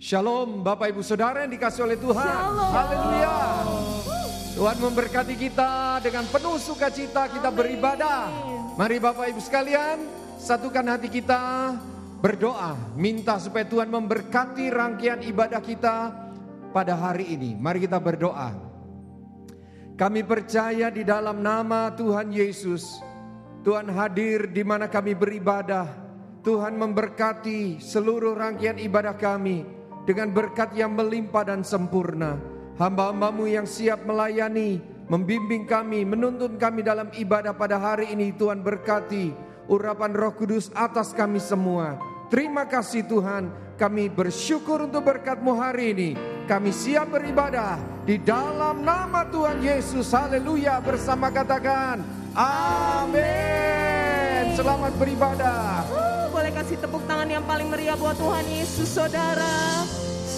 Shalom Bapak Ibu Saudara yang dikasih oleh Tuhan. Shalom. Haleluya. Tuhan memberkati kita dengan penuh sukacita kita beribadah. Mari Bapak Ibu sekalian, satukan hati kita berdoa, minta supaya Tuhan memberkati rangkaian ibadah kita pada hari ini. Mari kita berdoa. Kami percaya di dalam nama Tuhan Yesus, Tuhan hadir di mana kami beribadah. Tuhan memberkati seluruh rangkaian ibadah kami dengan berkat yang melimpah dan sempurna. Hamba-hambamu yang siap melayani, membimbing kami, menuntun kami dalam ibadah pada hari ini Tuhan berkati urapan roh kudus atas kami semua. Terima kasih Tuhan, kami bersyukur untuk berkatmu hari ini. Kami siap beribadah di dalam nama Tuhan Yesus. Haleluya bersama katakan Amin. Selamat beribadah. Uh, boleh kasih tepuk tangan yang paling meriah buat Tuhan Yesus saudara.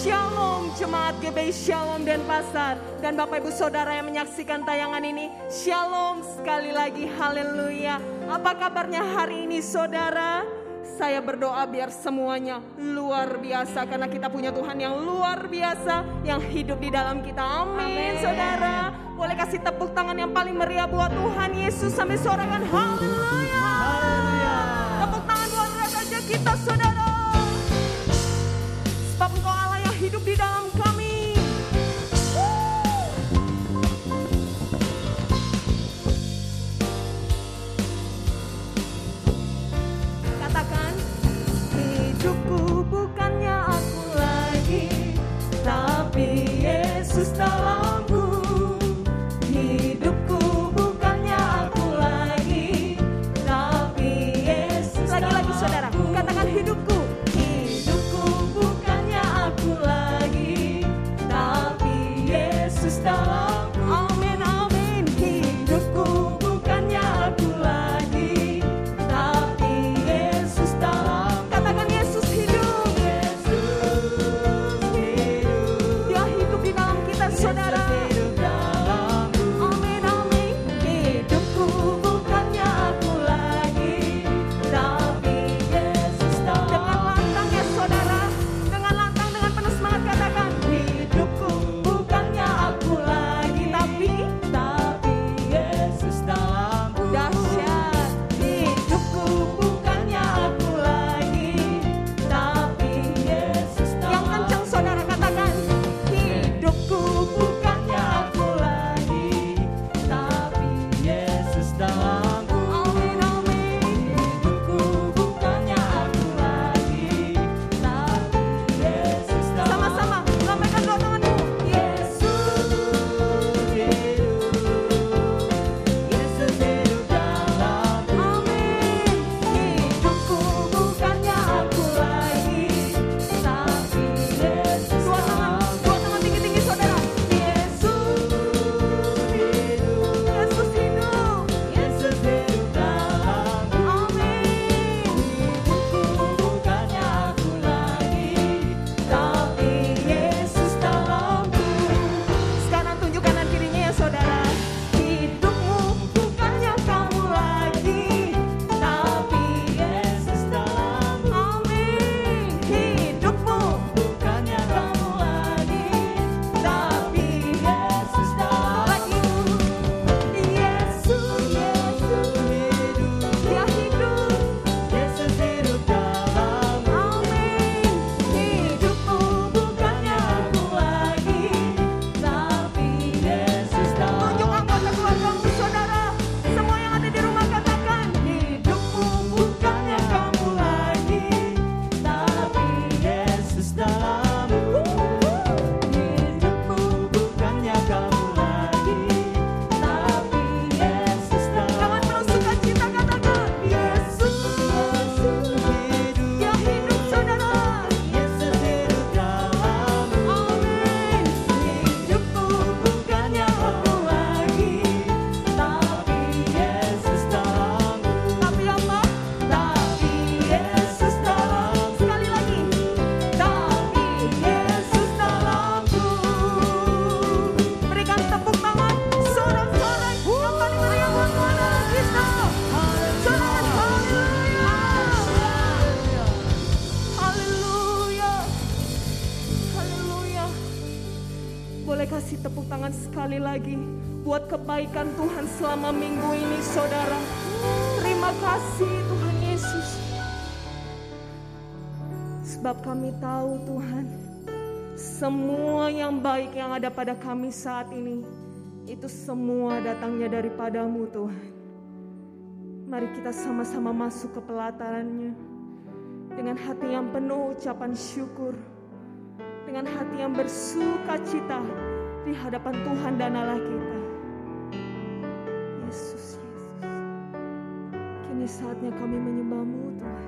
Shalom jemaat GBI Shalom dan Pasar dan Bapak Ibu Saudara yang menyaksikan tayangan ini Shalom sekali lagi haleluya Apa kabarnya hari ini saudara? Saya berdoa biar semuanya luar biasa karena kita punya Tuhan yang luar biasa yang hidup di dalam kita. Amin, saudara. Boleh kasih tepuk tangan yang paling meriah buat Tuhan Yesus sampai suarakan haleluya. Tepuk tangan buat raja kita, saudara. Semua yang baik yang ada pada kami saat ini, itu semua datangnya daripadamu Tuhan. Mari kita sama-sama masuk ke pelatarannya dengan hati yang penuh ucapan syukur, dengan hati yang bersuka cita di hadapan Tuhan dan Allah kita. Yesus, Yesus, kini saatnya kami menyembahmu Tuhan.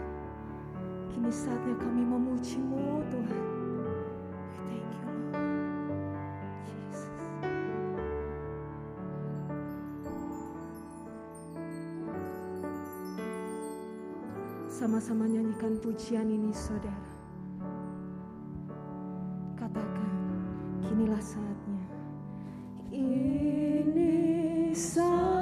Kini saatnya kami memujimu Tuhan. sama-sama nyanyikan pujian ini, saudara. Katakan, kinilah saatnya. Ini saat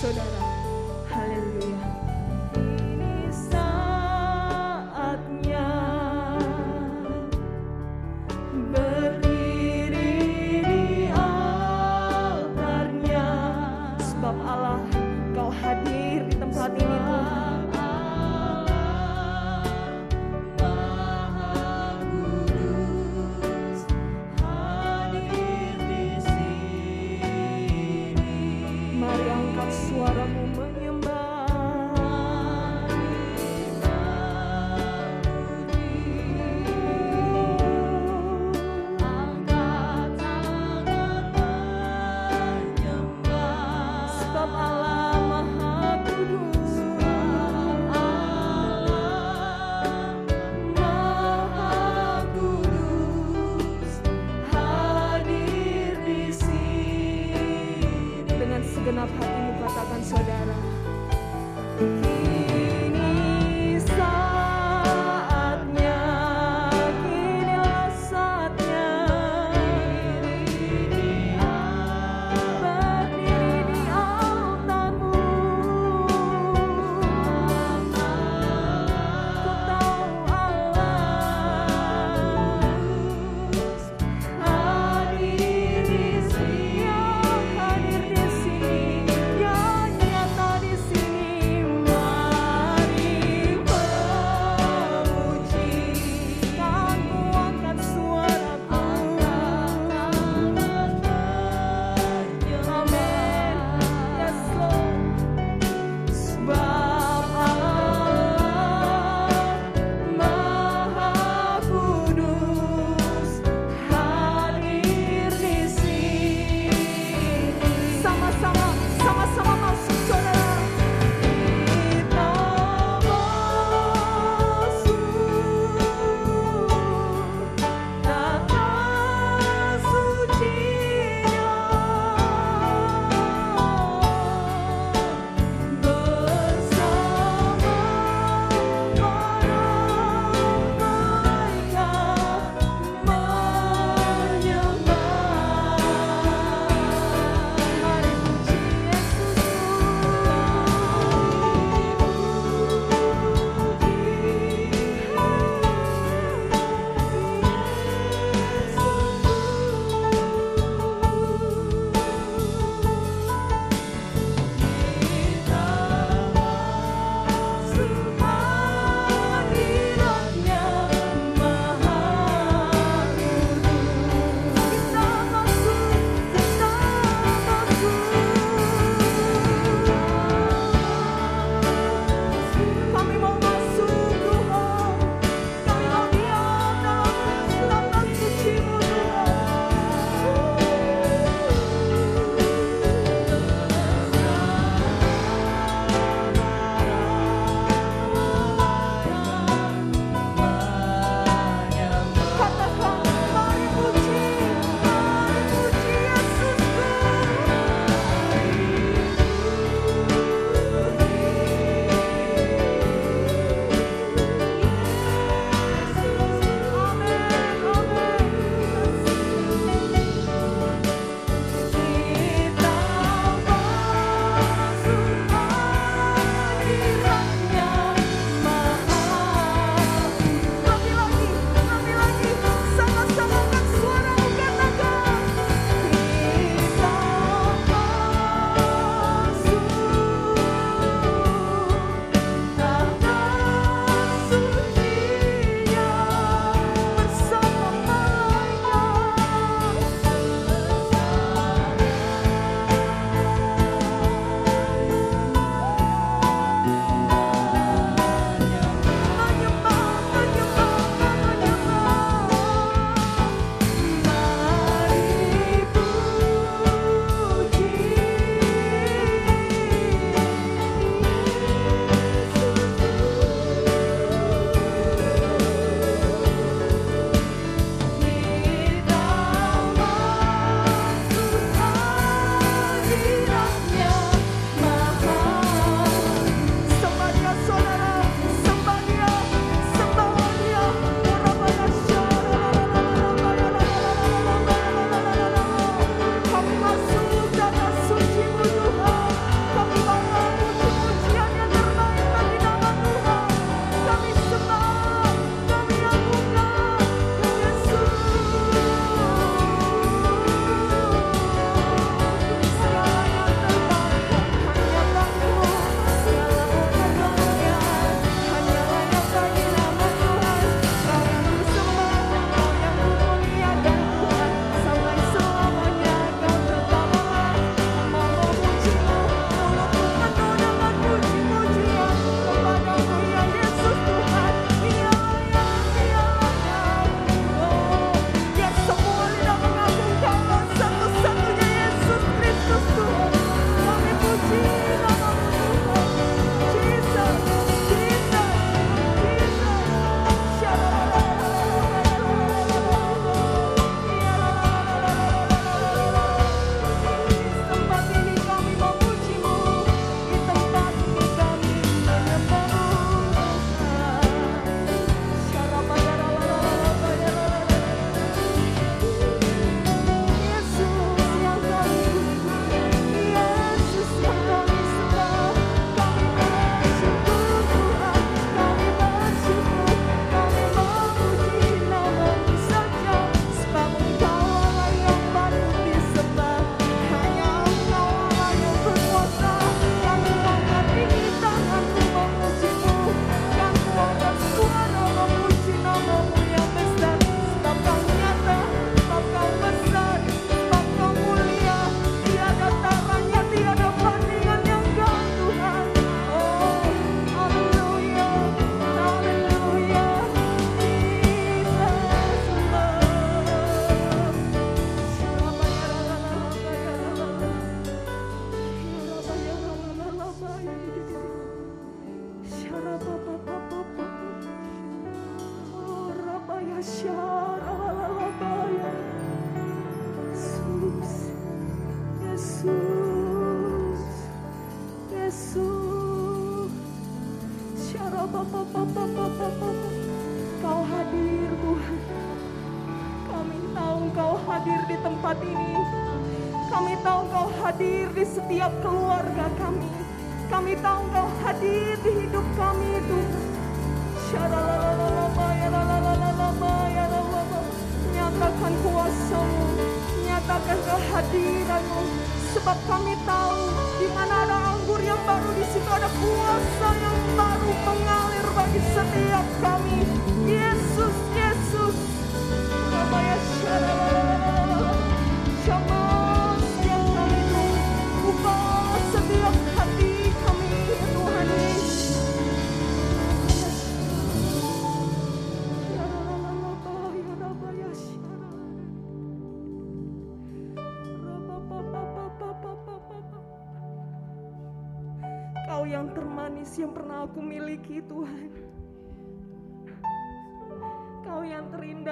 Shodara.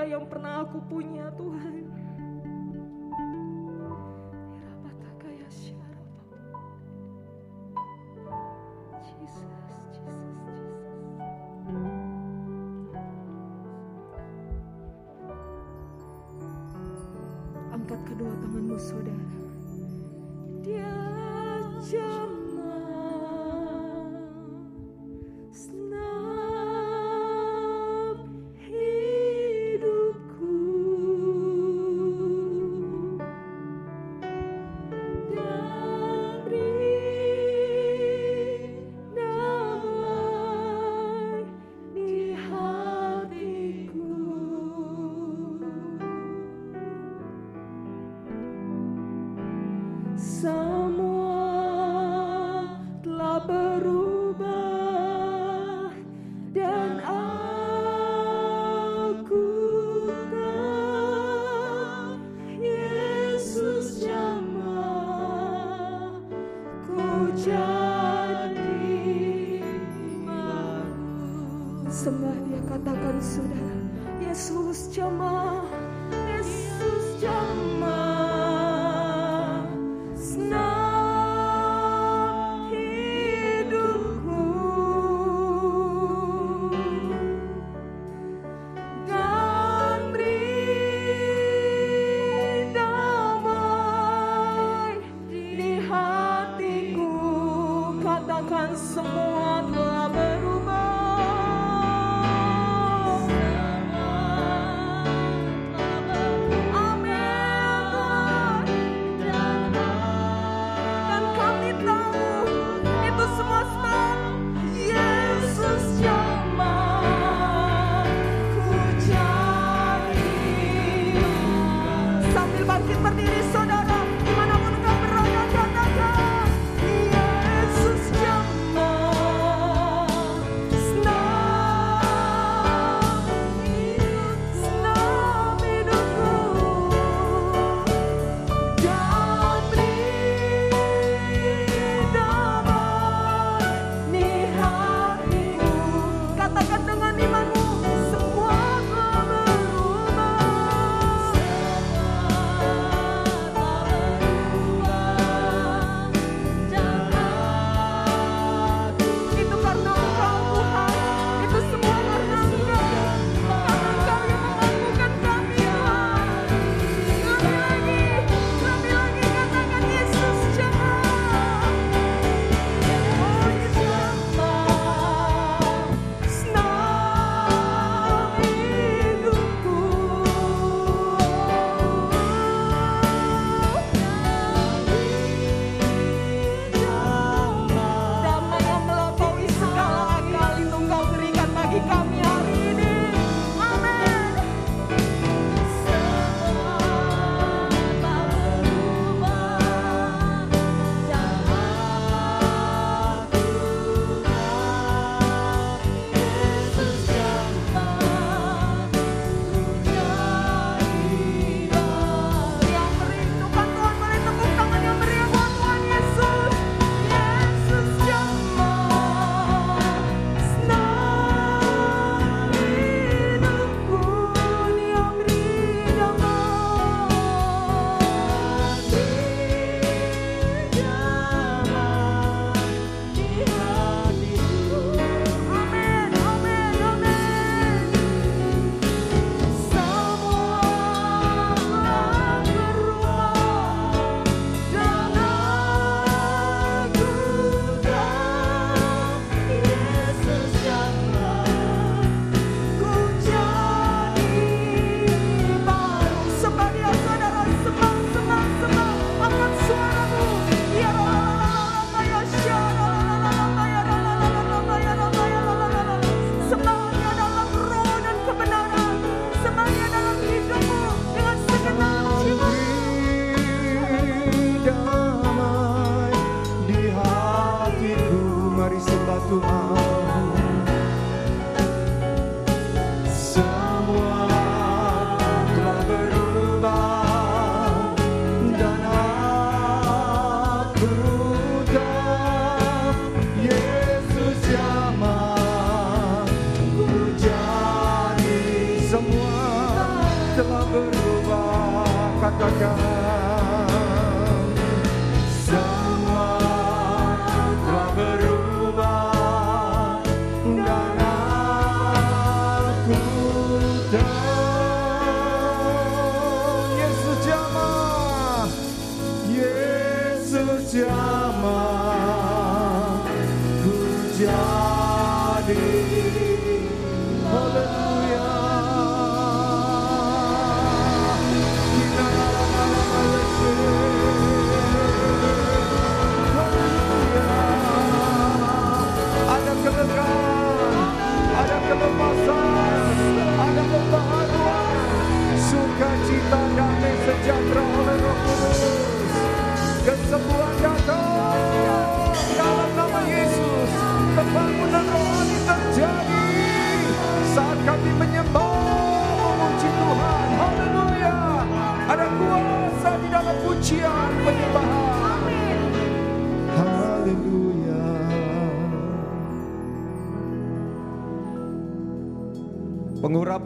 Yang pernah aku punya Tuhan.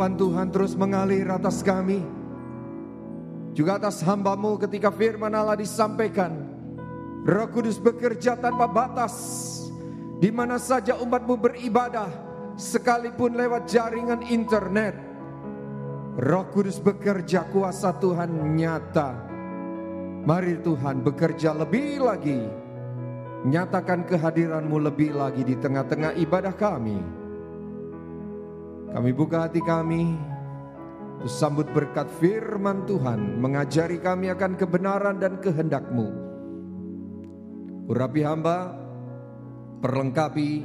Pengurapan Tuhan terus mengalir atas kami. Juga atas hambamu ketika firman Allah disampaikan. Roh Kudus bekerja tanpa batas. Di mana saja umatmu beribadah. Sekalipun lewat jaringan internet. Roh Kudus bekerja kuasa Tuhan nyata. Mari Tuhan bekerja lebih lagi. Nyatakan kehadiranmu lebih lagi di tengah-tengah ibadah kami. Kami buka hati kami untuk sambut berkat firman Tuhan. Mengajari kami akan kebenaran dan kehendakmu. Urapi hamba, perlengkapi,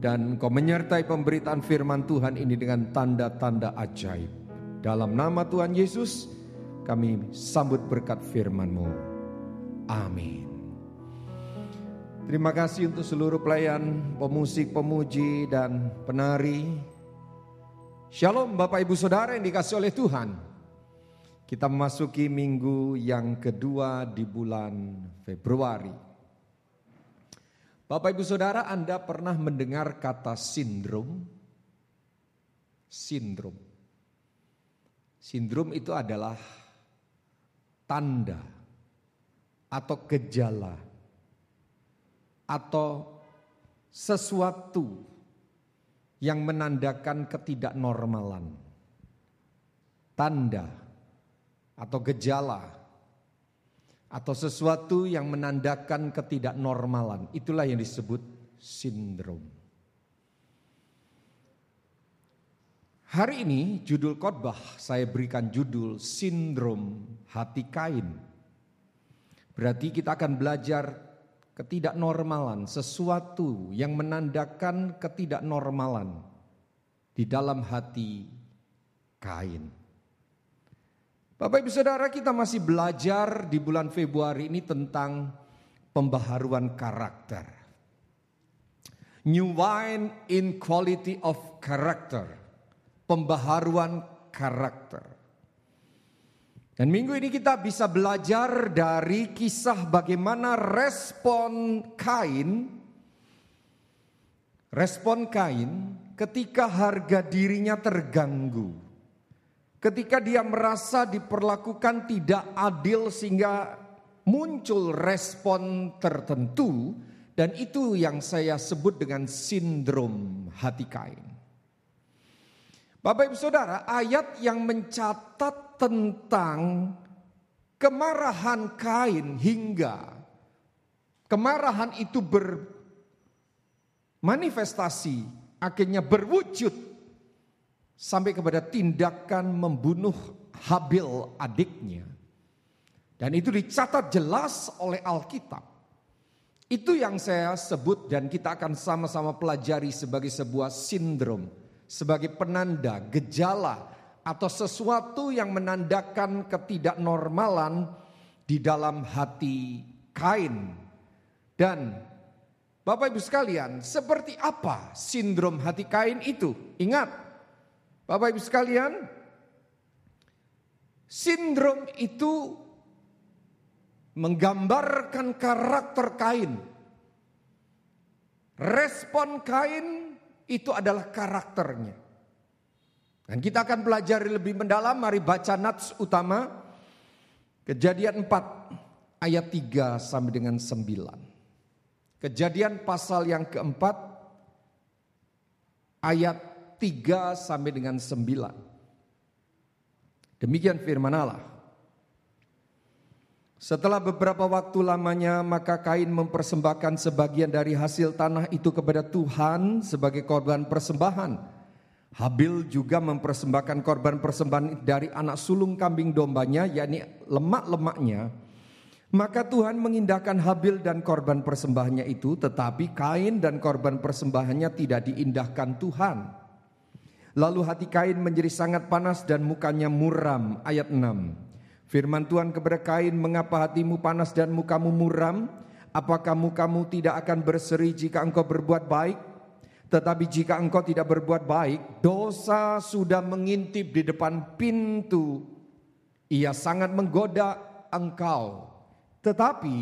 dan kau menyertai pemberitaan firman Tuhan ini dengan tanda-tanda ajaib. Dalam nama Tuhan Yesus, kami sambut berkat firman-Mu. Amin. Terima kasih untuk seluruh pelayan, pemusik, pemuji, dan penari. Shalom Bapak Ibu Saudara yang dikasih oleh Tuhan. Kita memasuki minggu yang kedua di bulan Februari. Bapak Ibu Saudara Anda pernah mendengar kata sindrom? Sindrom. Sindrom itu adalah tanda atau gejala atau sesuatu yang menandakan ketidaknormalan. Tanda atau gejala atau sesuatu yang menandakan ketidaknormalan. Itulah yang disebut sindrom. Hari ini judul khotbah saya berikan judul sindrom hati kain. Berarti kita akan belajar ketidaknormalan, sesuatu yang menandakan ketidaknormalan di dalam hati kain. Bapak Ibu Saudara kita masih belajar di bulan Februari ini tentang pembaharuan karakter. New wine in quality of character. Pembaharuan karakter. Dan minggu ini kita bisa belajar dari kisah bagaimana respon Kain respon Kain ketika harga dirinya terganggu. Ketika dia merasa diperlakukan tidak adil sehingga muncul respon tertentu dan itu yang saya sebut dengan sindrom hati Kain. Bapak Ibu Saudara, ayat yang mencatat tentang kemarahan Kain hingga kemarahan itu bermanifestasi akhirnya berwujud sampai kepada tindakan membunuh Habil adiknya. Dan itu dicatat jelas oleh Alkitab. Itu yang saya sebut dan kita akan sama-sama pelajari sebagai sebuah sindrom, sebagai penanda, gejala atau sesuatu yang menandakan ketidaknormalan di dalam hati Kain. Dan Bapak Ibu sekalian, seperti apa sindrom hati Kain itu? Ingat, Bapak Ibu sekalian, sindrom itu menggambarkan karakter Kain. Respon Kain itu adalah karakternya. Dan kita akan pelajari lebih mendalam, mari baca nats utama. Kejadian 4 ayat 3 sampai dengan 9. Kejadian pasal yang keempat ayat 3 sampai dengan 9. Demikian firman Allah. Setelah beberapa waktu lamanya maka Kain mempersembahkan sebagian dari hasil tanah itu kepada Tuhan sebagai korban persembahan. Habil juga mempersembahkan korban persembahan dari anak sulung kambing dombanya yakni lemak-lemaknya maka Tuhan mengindahkan Habil dan korban persembahannya itu, tetapi Kain dan korban persembahannya tidak diindahkan Tuhan. Lalu hati Kain menjadi sangat panas dan mukanya muram. Ayat 6. Firman Tuhan kepada Kain, mengapa hatimu panas dan mukamu muram? Apakah mukamu tidak akan berseri jika engkau berbuat baik? Tetapi jika engkau tidak berbuat baik, dosa sudah mengintip di depan pintu. Ia sangat menggoda engkau tetapi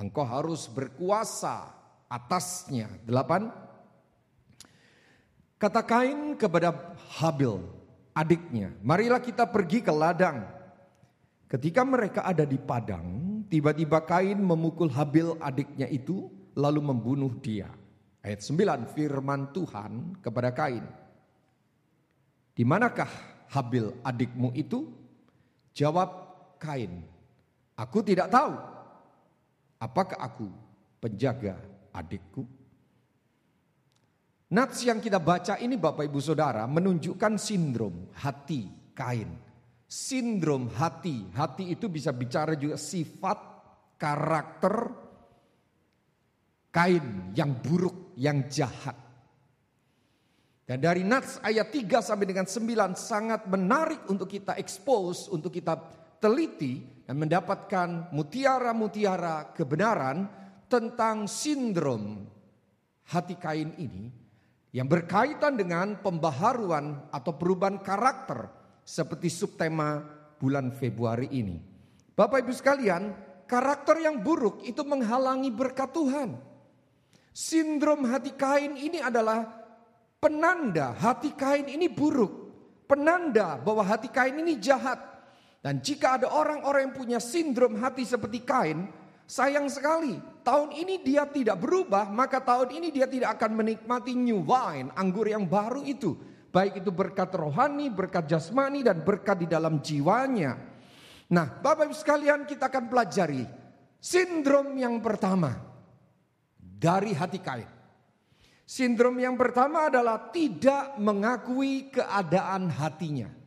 engkau harus berkuasa atasnya. Delapan. Kata Kain kepada Habil, adiknya, marilah kita pergi ke ladang. Ketika mereka ada di padang, tiba-tiba Kain memukul Habil adiknya itu, lalu membunuh dia. Ayat 9 firman Tuhan kepada Kain. Di manakah Habil adikmu itu? Jawab Kain, Aku tidak tahu apakah aku penjaga adikku. Nats yang kita baca ini Bapak Ibu Saudara menunjukkan sindrom hati Kain. Sindrom hati, hati itu bisa bicara juga sifat, karakter Kain yang buruk, yang jahat. Dan dari Nats ayat 3 sampai dengan 9 sangat menarik untuk kita expose, untuk kita teliti dan mendapatkan mutiara-mutiara kebenaran tentang sindrom hati kain ini yang berkaitan dengan pembaharuan atau perubahan karakter seperti subtema bulan Februari ini. Bapak Ibu sekalian, karakter yang buruk itu menghalangi berkat Tuhan. Sindrom hati kain ini adalah penanda hati kain ini buruk. Penanda bahwa hati kain ini jahat. Dan jika ada orang-orang yang punya sindrom hati seperti Kain, sayang sekali. Tahun ini dia tidak berubah, maka tahun ini dia tidak akan menikmati new wine, anggur yang baru itu. Baik itu berkat rohani, berkat jasmani, dan berkat di dalam jiwanya. Nah, Bapak Ibu sekalian kita akan pelajari sindrom yang pertama dari hati Kain. Sindrom yang pertama adalah tidak mengakui keadaan hatinya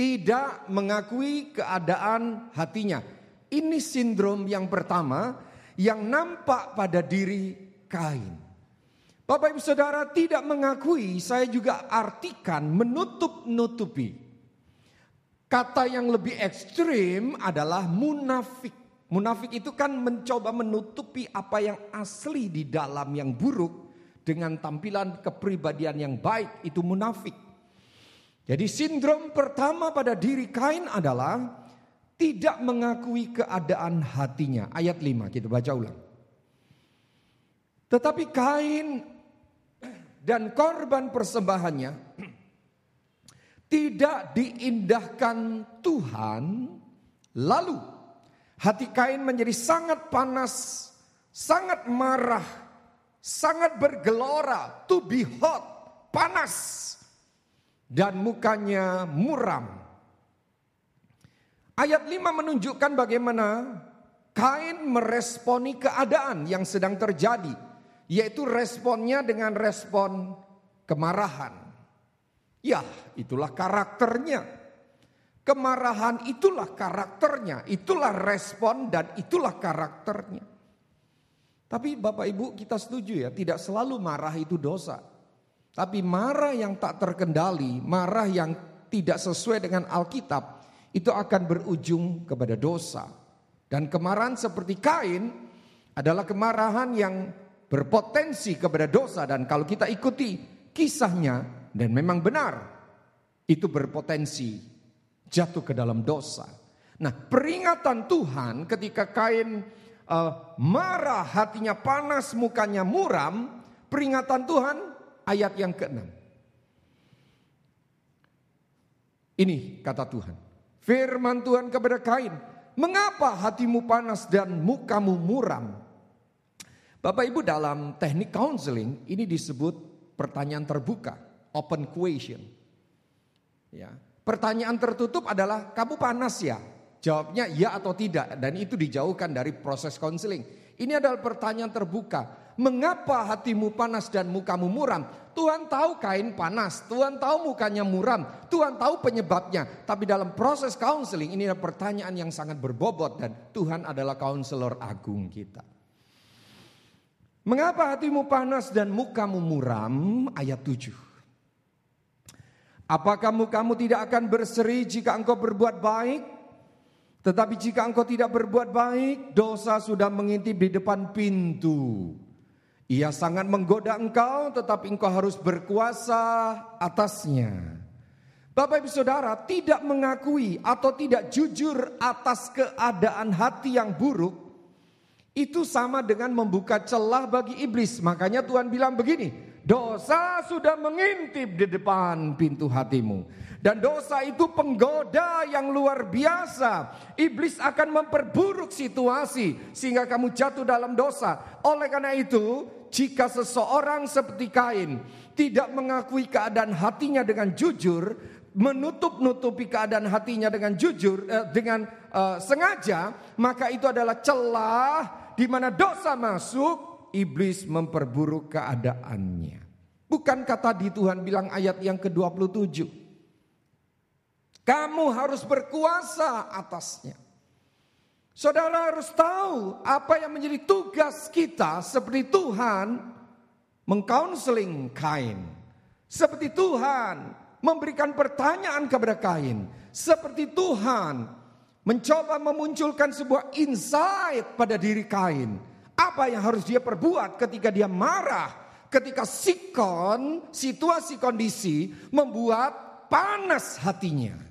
tidak mengakui keadaan hatinya. Ini sindrom yang pertama yang nampak pada diri Kain. Bapak Ibu Saudara tidak mengakui, saya juga artikan menutup-nutupi. Kata yang lebih ekstrim adalah munafik. Munafik itu kan mencoba menutupi apa yang asli di dalam yang buruk dengan tampilan kepribadian yang baik itu munafik. Jadi sindrom pertama pada diri Kain adalah tidak mengakui keadaan hatinya. Ayat 5 kita baca ulang. Tetapi Kain dan korban persembahannya tidak diindahkan Tuhan. Lalu hati Kain menjadi sangat panas, sangat marah, sangat bergelora, to be hot, panas dan mukanya muram. Ayat 5 menunjukkan bagaimana Kain meresponi keadaan yang sedang terjadi, yaitu responnya dengan respon kemarahan. Ya, itulah karakternya. Kemarahan itulah karakternya, itulah respon dan itulah karakternya. Tapi Bapak Ibu kita setuju ya, tidak selalu marah itu dosa. Tapi marah yang tak terkendali, marah yang tidak sesuai dengan Alkitab, itu akan berujung kepada dosa. Dan kemarahan seperti Kain adalah kemarahan yang berpotensi kepada dosa dan kalau kita ikuti kisahnya dan memang benar itu berpotensi jatuh ke dalam dosa. Nah, peringatan Tuhan ketika Kain uh, marah, hatinya panas, mukanya muram, peringatan Tuhan ayat yang ke-6. Ini kata Tuhan. Firman Tuhan kepada Kain, "Mengapa hatimu panas dan mukamu muram?" Bapak Ibu dalam teknik counseling ini disebut pertanyaan terbuka, open question. Ya. Pertanyaan tertutup adalah kamu panas ya? Jawabnya ya atau tidak dan itu dijauhkan dari proses counseling. Ini adalah pertanyaan terbuka. Mengapa hatimu panas dan mukamu muram? Tuhan tahu kain panas, Tuhan tahu mukanya muram, Tuhan tahu penyebabnya. Tapi dalam proses counseling ini adalah pertanyaan yang sangat berbobot dan Tuhan adalah counselor agung kita. Mengapa hatimu panas dan mukamu muram? Ayat 7. Apakah mukamu tidak akan berseri jika engkau berbuat baik? Tetapi jika engkau tidak berbuat baik, dosa sudah mengintip di depan pintu. Ia sangat menggoda engkau, tetapi engkau harus berkuasa atasnya. Bapak ibu saudara tidak mengakui atau tidak jujur atas keadaan hati yang buruk itu sama dengan membuka celah bagi iblis. Makanya Tuhan bilang begini, dosa sudah mengintip di depan pintu hatimu. Dan dosa itu penggoda yang luar biasa. Iblis akan memperburuk situasi sehingga kamu jatuh dalam dosa. Oleh karena itu, jika seseorang seperti Kain tidak mengakui keadaan hatinya dengan jujur, menutup-nutupi keadaan hatinya dengan jujur, eh, dengan uh, sengaja, maka itu adalah celah di mana dosa masuk, iblis memperburuk keadaannya. Bukan kata di Tuhan bilang ayat yang ke-27. Kamu harus berkuasa atasnya. Saudara harus tahu apa yang menjadi tugas kita seperti Tuhan mengkaunseling Kain. Seperti Tuhan memberikan pertanyaan kepada Kain. Seperti Tuhan mencoba memunculkan sebuah insight pada diri Kain. Apa yang harus dia perbuat ketika dia marah, ketika sikon, situasi kondisi membuat panas hatinya.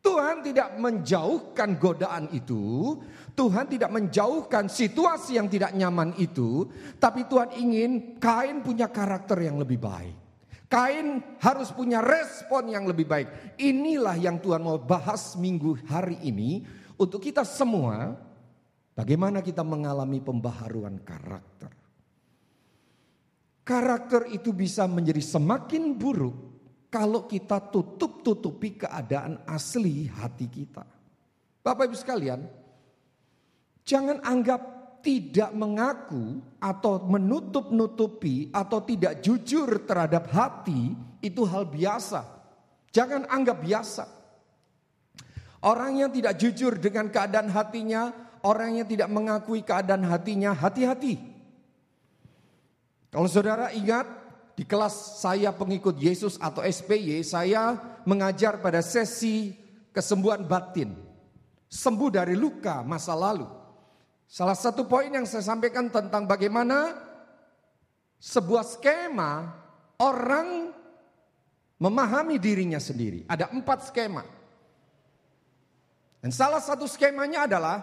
Tuhan tidak menjauhkan godaan itu, Tuhan tidak menjauhkan situasi yang tidak nyaman itu, tapi Tuhan ingin Kain punya karakter yang lebih baik. Kain harus punya respon yang lebih baik. Inilah yang Tuhan mau bahas minggu hari ini untuk kita semua. Bagaimana kita mengalami pembaharuan karakter. Karakter itu bisa menjadi semakin buruk kalau kita tutup-tutupi keadaan asli hati kita. Bapak Ibu sekalian, jangan anggap tidak mengaku atau menutup-nutupi atau tidak jujur terhadap hati itu hal biasa. Jangan anggap biasa. Orang yang tidak jujur dengan keadaan hatinya, orang yang tidak mengakui keadaan hatinya, hati-hati. Kalau saudara ingat di kelas saya pengikut Yesus atau SPY, saya mengajar pada sesi kesembuhan batin. Sembuh dari luka masa lalu. Salah satu poin yang saya sampaikan tentang bagaimana sebuah skema orang memahami dirinya sendiri. Ada empat skema. Dan salah satu skemanya adalah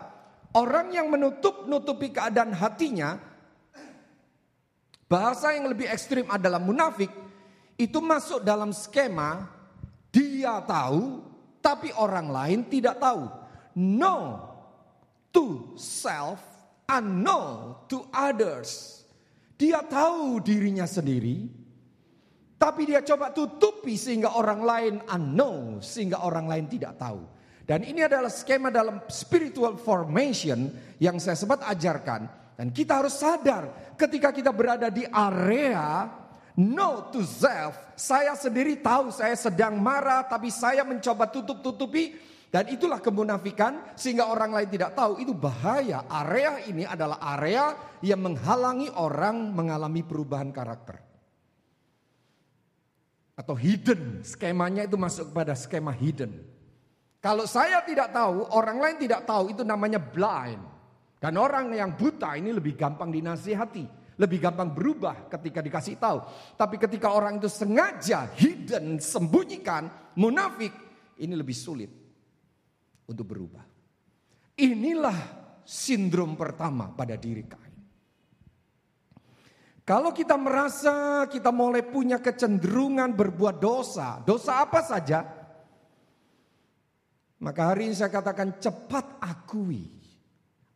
orang yang menutup-nutupi keadaan hatinya. Bahasa yang lebih ekstrim adalah munafik. Itu masuk dalam skema dia tahu tapi orang lain tidak tahu. No, to self unknown to others. Dia tahu dirinya sendiri, tapi dia coba tutupi sehingga orang lain unknown, sehingga orang lain tidak tahu. Dan ini adalah skema dalam spiritual formation yang saya sempat ajarkan. Dan kita harus sadar ketika kita berada di area no to self. Saya sendiri tahu saya sedang marah tapi saya mencoba tutup-tutupi dan itulah kemunafikan sehingga orang lain tidak tahu itu bahaya. Area ini adalah area yang menghalangi orang mengalami perubahan karakter. Atau hidden, skemanya itu masuk kepada skema hidden. Kalau saya tidak tahu, orang lain tidak tahu itu namanya blind. Dan orang yang buta ini lebih gampang dinasihati. Lebih gampang berubah ketika dikasih tahu. Tapi ketika orang itu sengaja hidden, sembunyikan, munafik. Ini lebih sulit untuk berubah. Inilah sindrom pertama pada diri Kain. Kalau kita merasa kita mulai punya kecenderungan berbuat dosa, dosa apa saja, maka hari ini saya katakan cepat akui.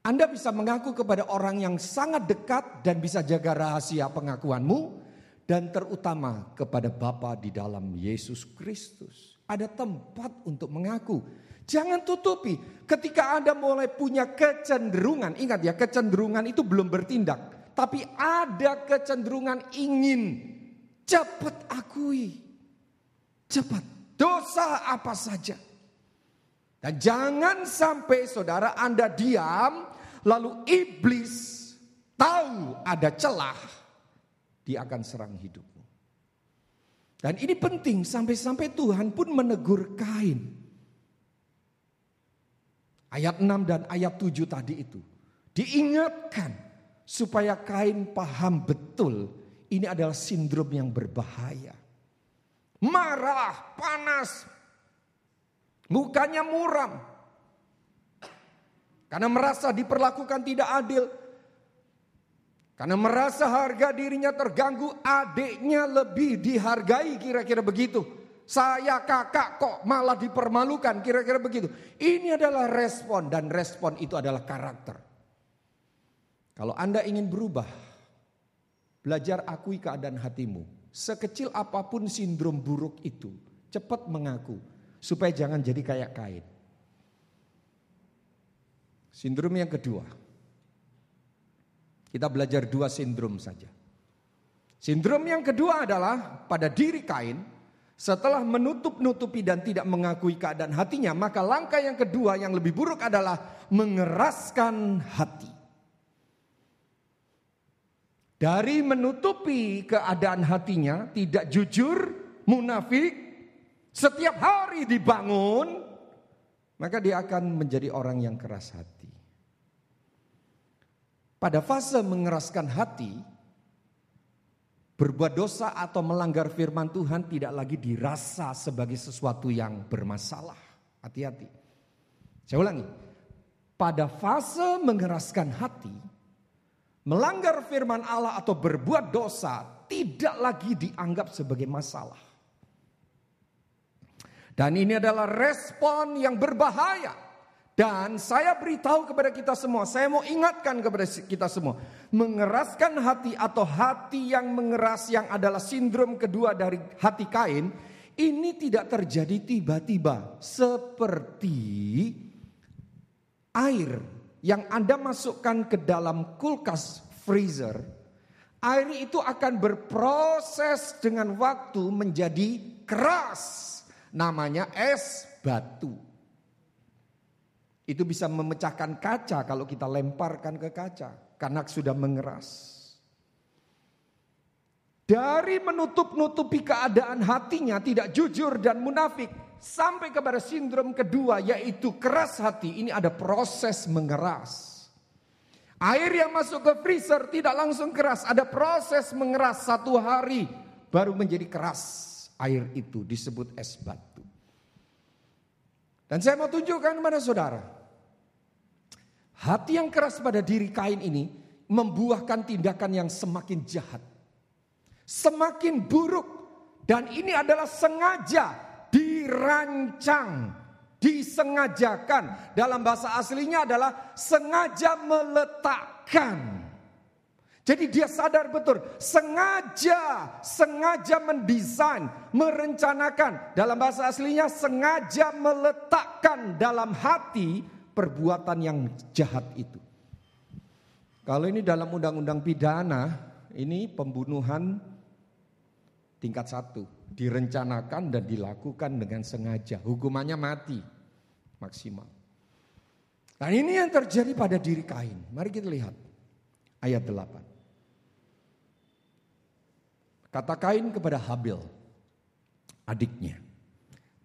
Anda bisa mengaku kepada orang yang sangat dekat dan bisa jaga rahasia pengakuanmu. Dan terutama kepada Bapa di dalam Yesus Kristus. Ada tempat untuk mengaku. Jangan tutupi ketika Anda mulai punya kecenderungan. Ingat ya kecenderungan itu belum bertindak tapi ada kecenderungan ingin cepat akui. Cepat dosa apa saja. Dan jangan sampai saudara Anda diam lalu iblis tahu ada celah dia akan serang hidupmu. Dan ini penting sampai-sampai Tuhan pun menegur Kain. Ayat 6 dan ayat 7 tadi itu. Diingatkan supaya kain paham betul ini adalah sindrom yang berbahaya. Marah, panas, mukanya muram. Karena merasa diperlakukan tidak adil. Karena merasa harga dirinya terganggu, adiknya lebih dihargai kira-kira begitu. Saya kakak kok malah dipermalukan kira-kira begitu. Ini adalah respon dan respon itu adalah karakter. Kalau Anda ingin berubah, belajar akui keadaan hatimu. Sekecil apa pun sindrom buruk itu, cepat mengaku supaya jangan jadi kayak kain. Sindrom yang kedua. Kita belajar dua sindrom saja. Sindrom yang kedua adalah pada diri kain setelah menutup-nutupi dan tidak mengakui keadaan hatinya, maka langkah yang kedua yang lebih buruk adalah mengeraskan hati. Dari menutupi keadaan hatinya, tidak jujur, munafik, setiap hari dibangun, maka dia akan menjadi orang yang keras hati. Pada fase mengeraskan hati, berbuat dosa atau melanggar firman Tuhan tidak lagi dirasa sebagai sesuatu yang bermasalah. Hati-hati. Saya ulangi. Pada fase mengeraskan hati, melanggar firman Allah atau berbuat dosa tidak lagi dianggap sebagai masalah. Dan ini adalah respon yang berbahaya. Dan saya beritahu kepada kita semua, saya mau ingatkan kepada kita semua, mengeraskan hati atau hati yang mengeras yang adalah sindrom kedua dari hati Kain, ini tidak terjadi tiba-tiba seperti air yang Anda masukkan ke dalam kulkas freezer, air itu akan berproses dengan waktu menjadi keras. Namanya es batu. Itu bisa memecahkan kaca kalau kita lemparkan ke kaca karena sudah mengeras. Dari menutup-nutupi keadaan hatinya tidak jujur dan munafik sampai kepada sindrom kedua yaitu keras hati. Ini ada proses mengeras. Air yang masuk ke freezer tidak langsung keras, ada proses mengeras satu hari baru menjadi keras. Air itu disebut es batu. Dan saya mau tunjukkan kepada saudara. Hati yang keras pada diri kain ini membuahkan tindakan yang semakin jahat semakin buruk dan ini adalah sengaja dirancang, disengajakan. Dalam bahasa aslinya adalah sengaja meletakkan. Jadi dia sadar betul, sengaja, sengaja mendesain, merencanakan. Dalam bahasa aslinya sengaja meletakkan dalam hati perbuatan yang jahat itu. Kalau ini dalam undang-undang pidana, ini pembunuhan tingkat satu. Direncanakan dan dilakukan dengan sengaja. Hukumannya mati maksimal. Nah ini yang terjadi pada diri Kain. Mari kita lihat ayat 8. Kata Kain kepada Habil, adiknya.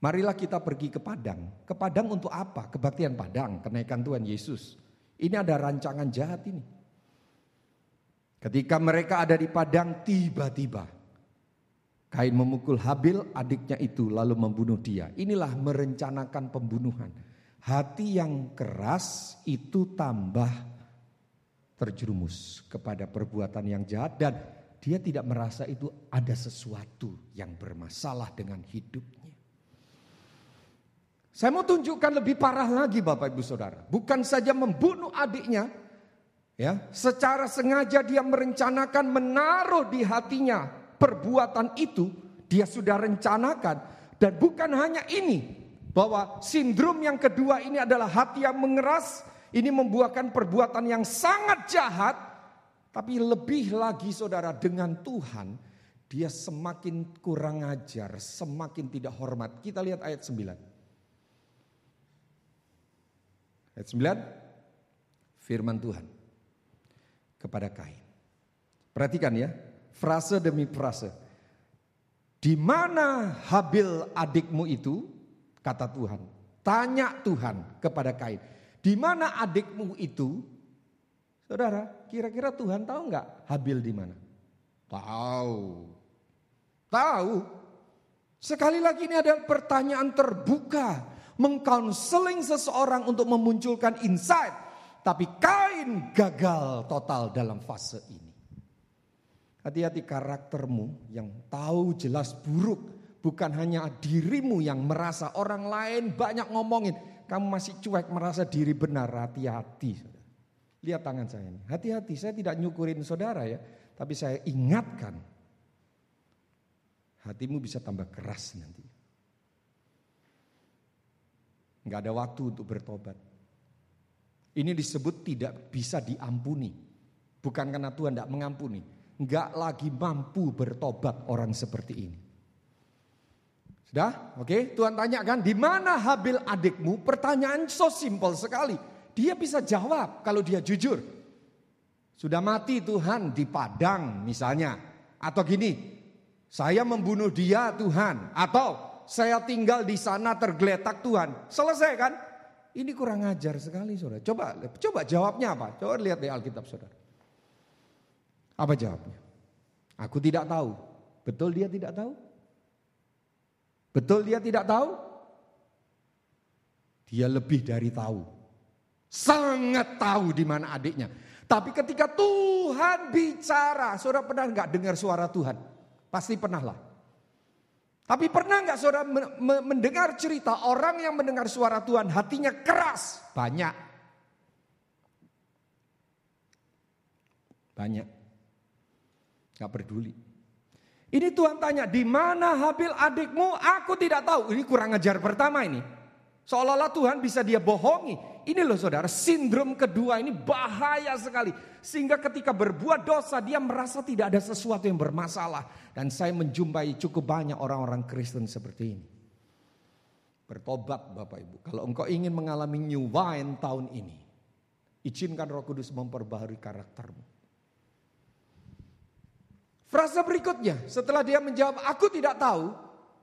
Marilah kita pergi ke padang. Ke padang untuk apa? Kebaktian padang, kenaikan Tuhan Yesus. Ini ada rancangan jahat ini. Ketika mereka ada di padang tiba-tiba Kain memukul Habil adiknya itu lalu membunuh dia. Inilah merencanakan pembunuhan. Hati yang keras itu tambah terjerumus kepada perbuatan yang jahat dan dia tidak merasa itu ada sesuatu yang bermasalah dengan hidupnya. Saya mau tunjukkan lebih parah lagi Bapak Ibu Saudara. Bukan saja membunuh adiknya, ya, secara sengaja dia merencanakan menaruh di hatinya perbuatan itu, dia sudah rencanakan dan bukan hanya ini, bahwa sindrom yang kedua ini adalah hati yang mengeras, ini membuahkan perbuatan yang sangat jahat, tapi lebih lagi saudara dengan Tuhan, dia semakin kurang ajar, semakin tidak hormat. Kita lihat ayat 9. Ayat 9, firman Tuhan kepada Kain. Perhatikan ya, frase demi frase. Di mana Habil adikmu itu? Kata Tuhan. Tanya Tuhan kepada Kain. Di mana adikmu itu? Saudara, kira-kira Tuhan tahu nggak Habil di mana? Tahu. Tahu. Sekali lagi ini adalah pertanyaan terbuka mengkonseling seseorang untuk memunculkan insight. Tapi Kain gagal total dalam fase ini. Hati-hati karaktermu yang tahu jelas buruk. Bukan hanya dirimu yang merasa orang lain banyak ngomongin. Kamu masih cuek merasa diri benar. Hati-hati. Lihat tangan saya ini. Hati-hati saya tidak nyukurin saudara ya. Tapi saya ingatkan. Hatimu bisa tambah keras nanti. Nggak ada waktu untuk bertobat. Ini disebut tidak bisa diampuni. Bukan karena Tuhan tidak mengampuni. Nggak lagi mampu bertobat orang seperti ini. Sudah? Oke, Tuhan tanyakan, di mana Habil adikmu? Pertanyaan so simple sekali. Dia bisa jawab kalau dia jujur. Sudah mati Tuhan di padang misalnya. Atau gini, saya membunuh dia Tuhan. Atau saya tinggal di sana tergeletak Tuhan. Selesai kan? Ini kurang ajar sekali saudara. Coba coba jawabnya apa? Coba lihat di Alkitab saudara. Apa jawabnya? Aku tidak tahu. Betul dia tidak tahu? Betul dia tidak tahu? Dia lebih dari tahu. Sangat tahu di mana adiknya. Tapi ketika Tuhan bicara, saudara pernah nggak dengar suara Tuhan? Pasti pernah lah. Tapi pernah nggak saudara mendengar cerita orang yang mendengar suara Tuhan hatinya keras? Banyak. Banyak. Gak peduli. Ini Tuhan tanya, di mana Habil adikmu? Aku tidak tahu. Ini kurang ajar pertama ini. Seolah-olah Tuhan bisa dia bohongi. Ini loh saudara, sindrom kedua ini bahaya sekali. Sehingga ketika berbuat dosa dia merasa tidak ada sesuatu yang bermasalah. Dan saya menjumpai cukup banyak orang-orang Kristen seperti ini. Bertobat Bapak Ibu. Kalau engkau ingin mengalami new wine tahun ini. Izinkan roh kudus memperbaharui karaktermu. Frasa berikutnya setelah dia menjawab aku tidak tahu.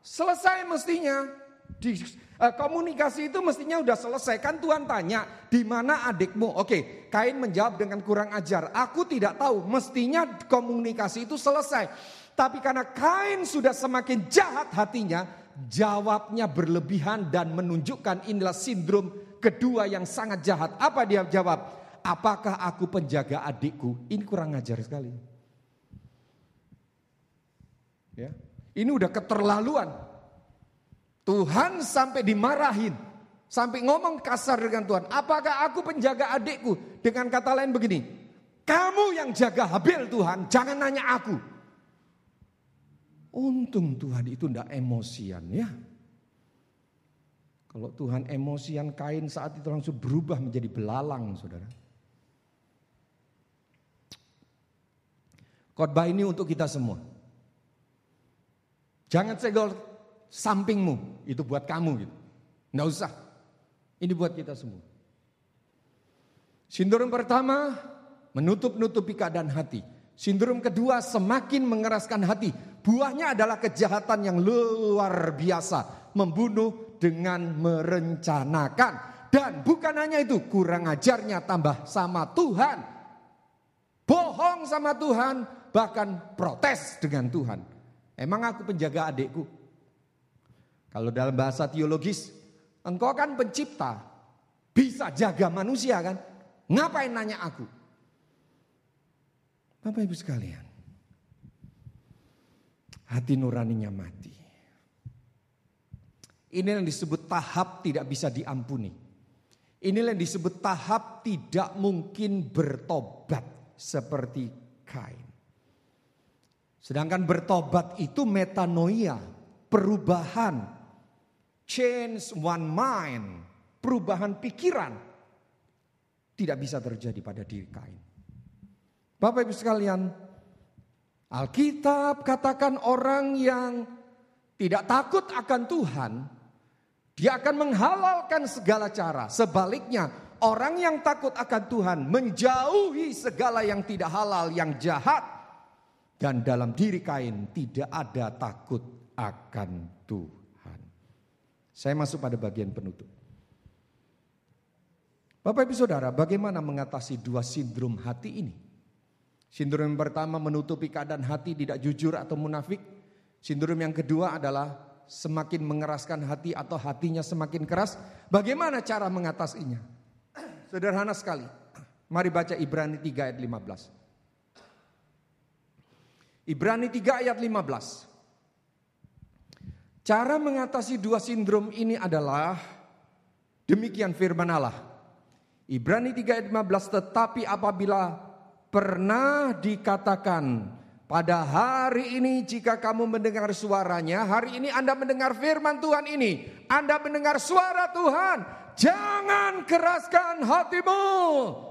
Selesai mestinya di Eh, komunikasi itu mestinya udah selesai. Kan Tuhan tanya, di mana adikmu? Oke, Kain menjawab dengan kurang ajar. Aku tidak tahu, mestinya komunikasi itu selesai. Tapi karena Kain sudah semakin jahat hatinya, jawabnya berlebihan dan menunjukkan inilah sindrom kedua yang sangat jahat. Apa dia jawab? Apakah aku penjaga adikku? Ini kurang ajar sekali. Ya. Ini udah keterlaluan. Tuhan sampai dimarahin. Sampai ngomong kasar dengan Tuhan. Apakah aku penjaga adikku? Dengan kata lain begini. Kamu yang jaga Habil Tuhan. Jangan nanya aku. Untung Tuhan itu tidak emosian ya. Kalau Tuhan emosian kain saat itu langsung berubah menjadi belalang saudara. Khotbah ini untuk kita semua. Jangan segel sampingmu itu buat kamu gitu. Nggak usah. Ini buat kita semua. Sindrom pertama menutup-nutupi keadaan hati. Sindrom kedua semakin mengeraskan hati. Buahnya adalah kejahatan yang luar biasa. Membunuh dengan merencanakan. Dan bukan hanya itu, kurang ajarnya tambah sama Tuhan. Bohong sama Tuhan, bahkan protes dengan Tuhan. Emang aku penjaga adikku? Kalau dalam bahasa teologis, engkau kan pencipta, bisa jaga manusia kan? Ngapain nanya aku? Bapak Ibu sekalian, hati nuraninya mati. Ini yang disebut tahap tidak bisa diampuni. Inilah yang disebut tahap tidak mungkin bertobat seperti Kain. Sedangkan bertobat itu metanoia, perubahan, change one mind, perubahan pikiran. Tidak bisa terjadi pada diri Kain. Bapak Ibu sekalian, Alkitab katakan orang yang tidak takut akan Tuhan, dia akan menghalalkan segala cara. Sebaliknya, orang yang takut akan Tuhan menjauhi segala yang tidak halal, yang jahat. Dan dalam diri Kain tidak ada takut akan Tuhan. Saya masuk pada bagian penutup. Bapak Ibu Saudara, bagaimana mengatasi dua sindrom hati ini? Sindrom yang pertama menutupi keadaan hati tidak jujur atau munafik. Sindrom yang kedua adalah semakin mengeraskan hati atau hatinya semakin keras, bagaimana cara mengatasinya? Sederhana sekali. Mari baca Ibrani 3 ayat 15. Ibrani 3 ayat 15. Cara mengatasi dua sindrom ini adalah demikian firman Allah. Ibrani 3 ayat 15 tetapi apabila pernah dikatakan pada hari ini jika kamu mendengar suaranya, hari ini Anda mendengar firman Tuhan ini. Anda mendengar suara Tuhan. Jangan keraskan hatimu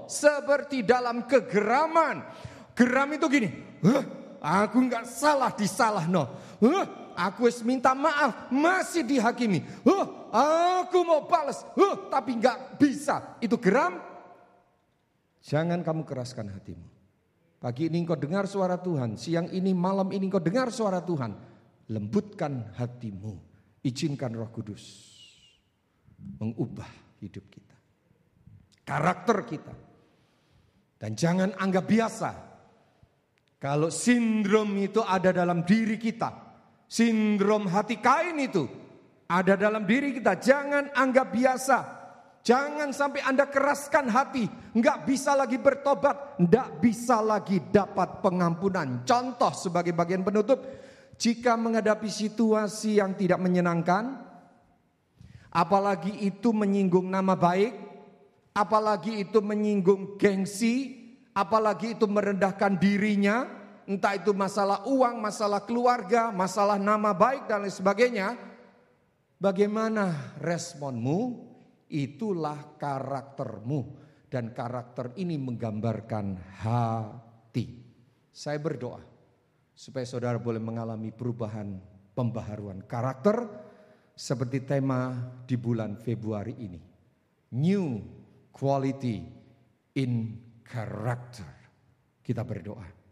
seperti dalam kegeraman. Geram itu gini, huh, aku nggak salah disalah no. Huh, aku harus minta maaf masih dihakimi. Huh, aku mau balas, huh, tapi nggak bisa. Itu geram. Jangan kamu keraskan hatimu. Pagi ini engkau dengar suara Tuhan, siang ini, malam ini engkau dengar suara Tuhan. Lembutkan hatimu, izinkan roh kudus mengubah hidup kita. Karakter kita. Dan jangan anggap biasa. Kalau sindrom itu ada dalam diri kita. Sindrom hati kain itu ada dalam diri kita. Jangan anggap biasa. Jangan sampai Anda keraskan hati, nggak bisa lagi bertobat, nggak bisa lagi dapat pengampunan. Contoh sebagai bagian penutup, jika menghadapi situasi yang tidak menyenangkan, apalagi itu menyinggung nama baik, apalagi itu menyinggung gengsi, apalagi itu merendahkan dirinya, entah itu masalah uang, masalah keluarga, masalah nama baik dan lain sebagainya. Bagaimana responmu? Itulah karaktermu dan karakter ini menggambarkan hati. Saya berdoa supaya saudara boleh mengalami perubahan pembaharuan karakter seperti tema di bulan Februari ini. New quality in character. Kita berdoa.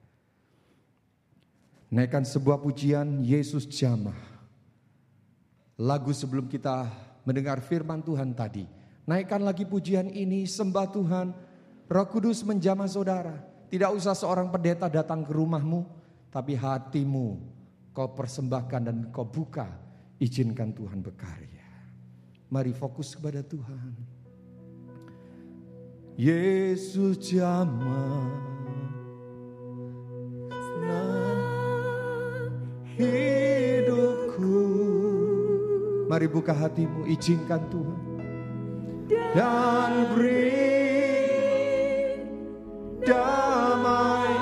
Naikkan sebuah pujian Yesus jamah. Lagu sebelum kita mendengar firman Tuhan tadi. Naikkan lagi pujian ini, sembah Tuhan. Roh Kudus menjamah saudara. Tidak usah seorang pendeta datang ke rumahmu, tapi hatimu kau persembahkan dan kau buka. Izinkan Tuhan berkarya. Mari fokus kepada Tuhan. Yesus jamah. Hidupku. Mari buka hatimu, izinkan Tuhan. Dan beri damai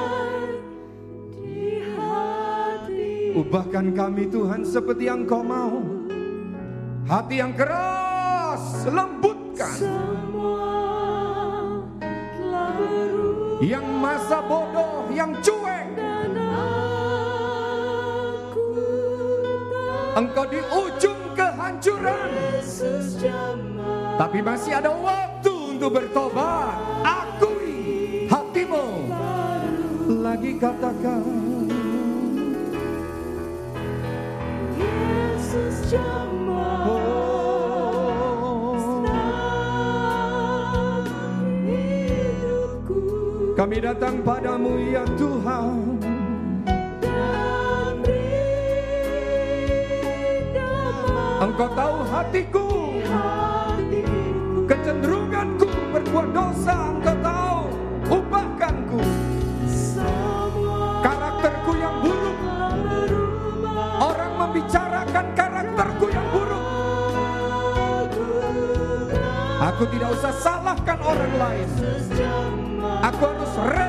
di hati. Ubahkan kami Tuhan seperti yang kau mau. Hati yang keras, lembutkan. Yang masa bodoh, yang cuek. engkau di ujung kehancuran. Tapi masih ada waktu untuk bertobat. Akui hatimu. Lagi katakan. Yesus Jemaat oh. Kami datang padamu ya Tuhan Engkau tahu hatiku, kecenderunganku berbuat dosa. Engkau tahu ubahkanku. Karakterku yang buruk, orang membicarakan karakterku yang buruk. Aku tidak usah salahkan orang lain. Aku harus respon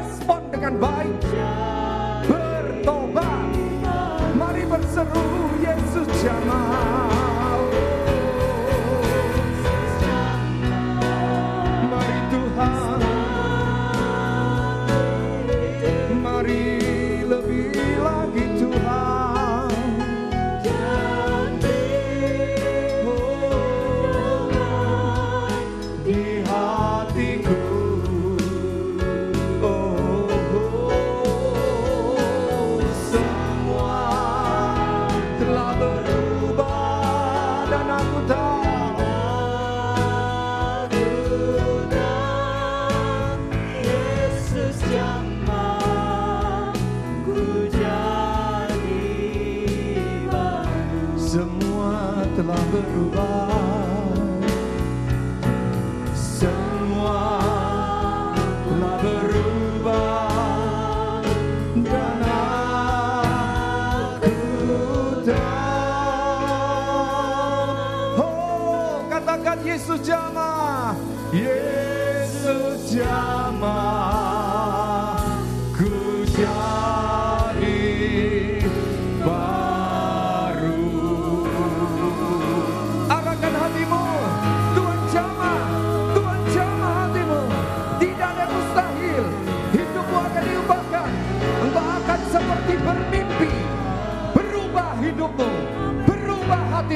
semua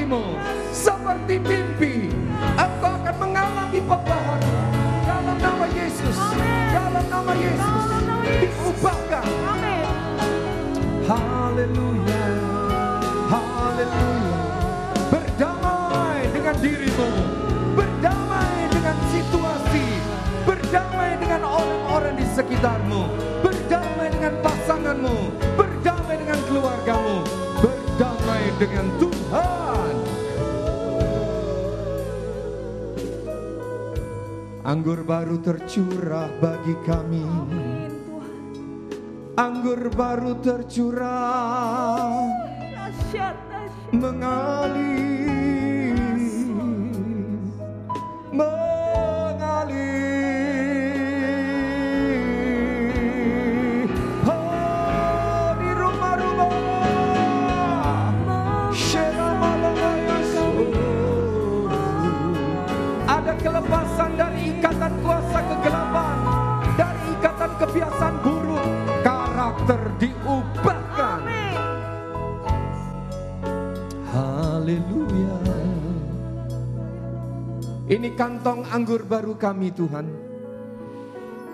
hatimu. Seperti mimpi, engkau akan mengalami perubahan. Dalam nama Yesus, dalam nama Yesus, diubahkan. Haleluya, haleluya. Berdamai dengan dirimu, berdamai dengan situasi, berdamai dengan orang-orang di sekitarmu, berdamai dengan pasanganmu, berdamai dengan keluargamu, berdamai dengan Tuhan. Anggur baru tercurah bagi kami. Amin Tuhan Anggur baru tercurah Haleluya. Ini kantong anggur baru kami Tuhan.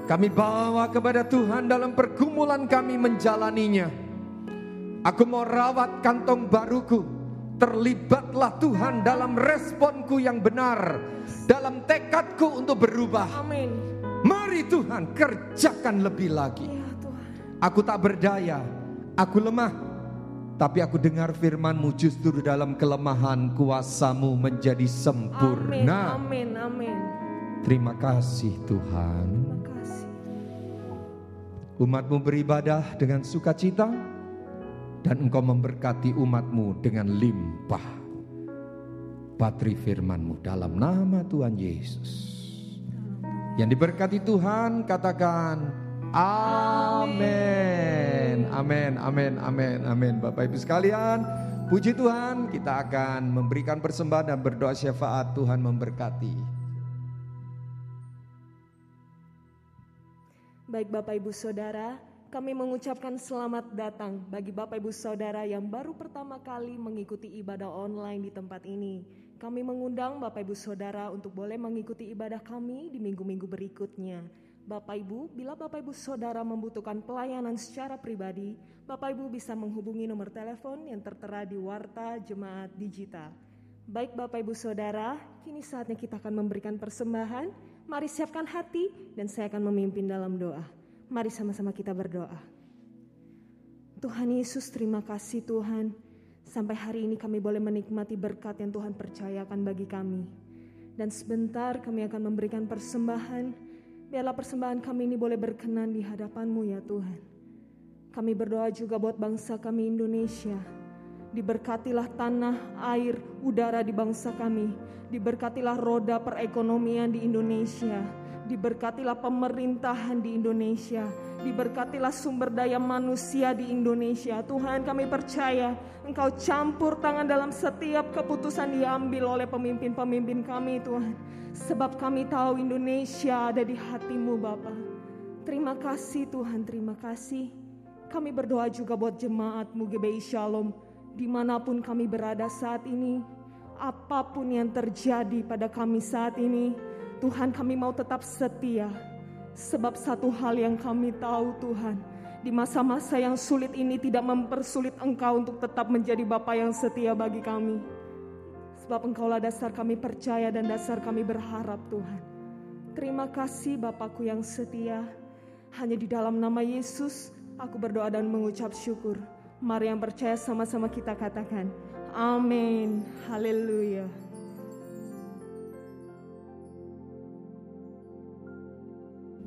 Kami bawa kepada Tuhan dalam pergumulan kami menjalaninya. Aku mau rawat kantong baruku. Terlibatlah Tuhan dalam responku yang benar. Dalam tekadku untuk berubah. Amin Mari Tuhan kerjakan lebih lagi. Ya Tuhan Aku tak berdaya, aku lemah. Tapi aku dengar firmanmu justru dalam kelemahan kuasamu menjadi Amin sempurna. Amin Amin Terima kasih Tuhan. Terima kasih Umatmu beribadah dengan sukacita dan engkau memberkati umatmu dengan limpah. Patri firmanmu dalam nama Tuhan Yesus. Yang diberkati Tuhan katakan Amin. Amin, amin, amin, amin. Bapak Ibu sekalian, puji Tuhan, kita akan memberikan persembahan dan berdoa syafaat Tuhan memberkati. Baik Bapak Ibu Saudara, kami mengucapkan selamat datang bagi Bapak Ibu Saudara yang baru pertama kali mengikuti ibadah online di tempat ini. Kami mengundang Bapak Ibu Saudara untuk boleh mengikuti ibadah kami di minggu-minggu berikutnya. Bapak Ibu, bila Bapak Ibu Saudara membutuhkan pelayanan secara pribadi, Bapak Ibu bisa menghubungi nomor telepon yang tertera di Warta Jemaat Digital. Baik Bapak Ibu Saudara, kini saatnya kita akan memberikan persembahan. Mari siapkan hati dan saya akan memimpin dalam doa. Mari sama-sama kita berdoa. Tuhan Yesus, terima kasih Tuhan. Sampai hari ini kami boleh menikmati berkat yang Tuhan percayakan bagi kami. Dan sebentar kami akan memberikan persembahan. Biarlah persembahan kami ini boleh berkenan di hadapan-Mu ya Tuhan. Kami berdoa juga buat bangsa kami Indonesia. Diberkatilah tanah, air, udara di bangsa kami. Diberkatilah roda perekonomian di Indonesia Diberkatilah pemerintahan di Indonesia. Diberkatilah sumber daya manusia di Indonesia. Tuhan kami percaya Engkau campur tangan dalam setiap keputusan diambil oleh pemimpin-pemimpin kami Tuhan. Sebab kami tahu Indonesia ada di hatimu Bapa. Terima kasih Tuhan, terima kasih. Kami berdoa juga buat jemaatmu GBI Shalom. Di mana pun kami berada saat ini. Apa pun yang terjadi pada kami saat ini Tuhan kami mau tetap setia. Sebab satu hal yang kami tahu Tuhan. Di masa-masa yang sulit ini tidak mempersulit Engkau untuk tetap menjadi Bapa yang setia bagi kami. Sebab Engkaulah dasar kami percaya dan dasar kami berharap Tuhan. Terima kasih Bapakku yang setia. Hanya di dalam nama Yesus aku berdoa dan mengucap syukur. Mari yang percaya sama-sama kita katakan. Amin. Haleluya.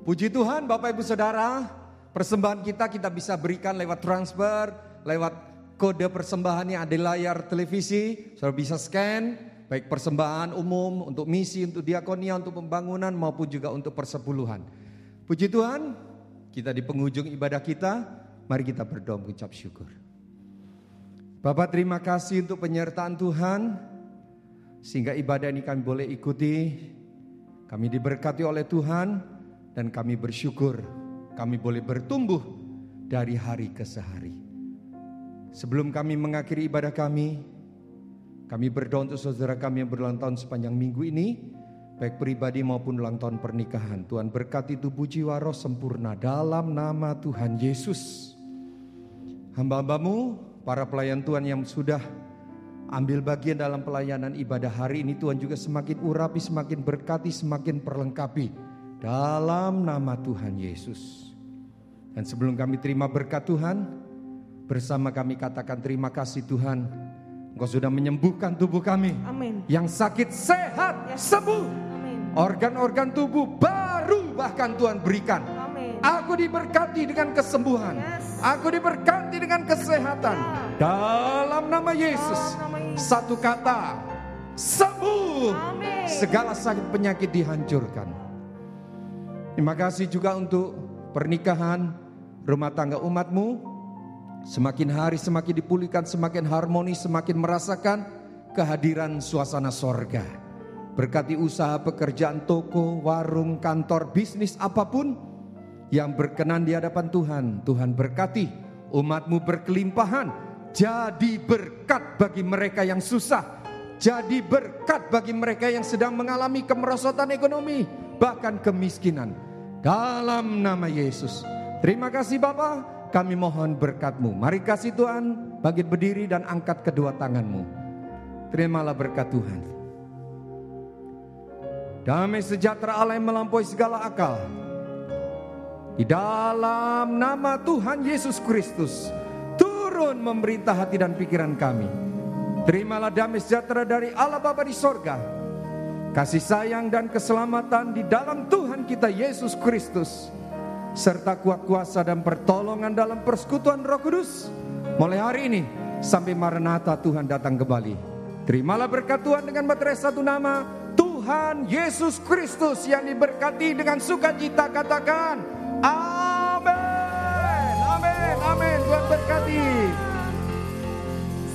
Puji Tuhan Bapak Ibu Saudara, persembahan kita kita bisa berikan lewat transfer, lewat kode persembahan yang ada di layar televisi. Saudara bisa scan, baik persembahan umum untuk misi, untuk diakonia, untuk pembangunan maupun juga untuk persepuluhan. Puji Tuhan, kita di penghujung ibadah kita, mari kita berdoa mengucap syukur. Bapak terima kasih untuk penyertaan Tuhan, sehingga ibadah ini kami boleh ikuti. Kami diberkati oleh Tuhan, dan kami bersyukur kami boleh bertumbuh dari hari ke sehari. Sebelum kami mengakhiri ibadah kami, kami berdoa untuk saudara kami yang berulang tahun sepanjang minggu ini, baik pribadi maupun ulang tahun pernikahan. Tuhan berkati tubuh jiwa roh sempurna dalam nama Tuhan Yesus. Hamba-hambamu, para pelayan Tuhan yang sudah ambil bagian dalam pelayanan ibadah hari ini Tuhan juga semakin urapi, semakin berkati, semakin perlengkapi dalam nama Tuhan Yesus. Dan sebelum kami terima berkat Tuhan, bersama kami katakan terima kasih Tuhan. Engkau sudah menyembuhkan tubuh kami. Amin. Yang sakit sehat, yes. sembuh. Organ-organ tubuh baru bahkan Tuhan berikan. Amin. Aku diberkati dengan kesembuhan. Yes. Aku diberkati dengan kesehatan. Ya. Dalam nama Yesus. Dalam nama Yesus. Satu kata, sembuh. Amin. Segala sakit penyakit dihancurkan. Terima kasih juga untuk pernikahan rumah tangga umatmu. Semakin hari semakin dipulihkan, semakin harmoni, semakin merasakan kehadiran suasana sorga. Berkati usaha pekerjaan toko, warung, kantor, bisnis apa pun yang berkenan di hadapan Tuhan. Tuhan berkati umatmu berkelimpahan. Jadi berkat bagi mereka yang susah. Jadi berkat bagi mereka yang sedang mengalami kemerosotan ekonomi bahkan kemiskinan. Dalam nama Yesus. Terima kasih Bapak, kami mohon berkatmu. Mari kasih Tuhan, bagi berdiri dan angkat kedua tanganmu. Terimalah berkat Tuhan. Damai sejahtera Allah yang melampaui segala akal. Di dalam nama Tuhan Yesus Kristus. Turun memerintah hati dan pikiran kami. Terimalah damai sejahtera dari Allah Bapa di sorga kasih sayang dan keselamatan di dalam Tuhan kita Yesus Kristus, serta kuat kuasa dan pertolongan dalam persekutuan Roh Kudus, mulai hari ini sampai Maranatha Tuhan datang kembali. Terimalah berkat Tuhan dengan materai satu nama, Tuhan Yesus Kristus yang diberkati dengan sukacita katakan, Amin, Amin, Amin. Tuhan berkati.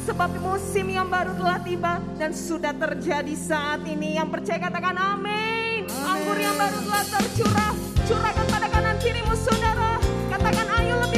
Sebab musim yang baru telah tiba dan sudah terjadi saat ini. Yang percaya katakan amin. Anggur yang baru telah tercurah. Curahkan pada kanan kirimu saudara. Katakan ayo lebih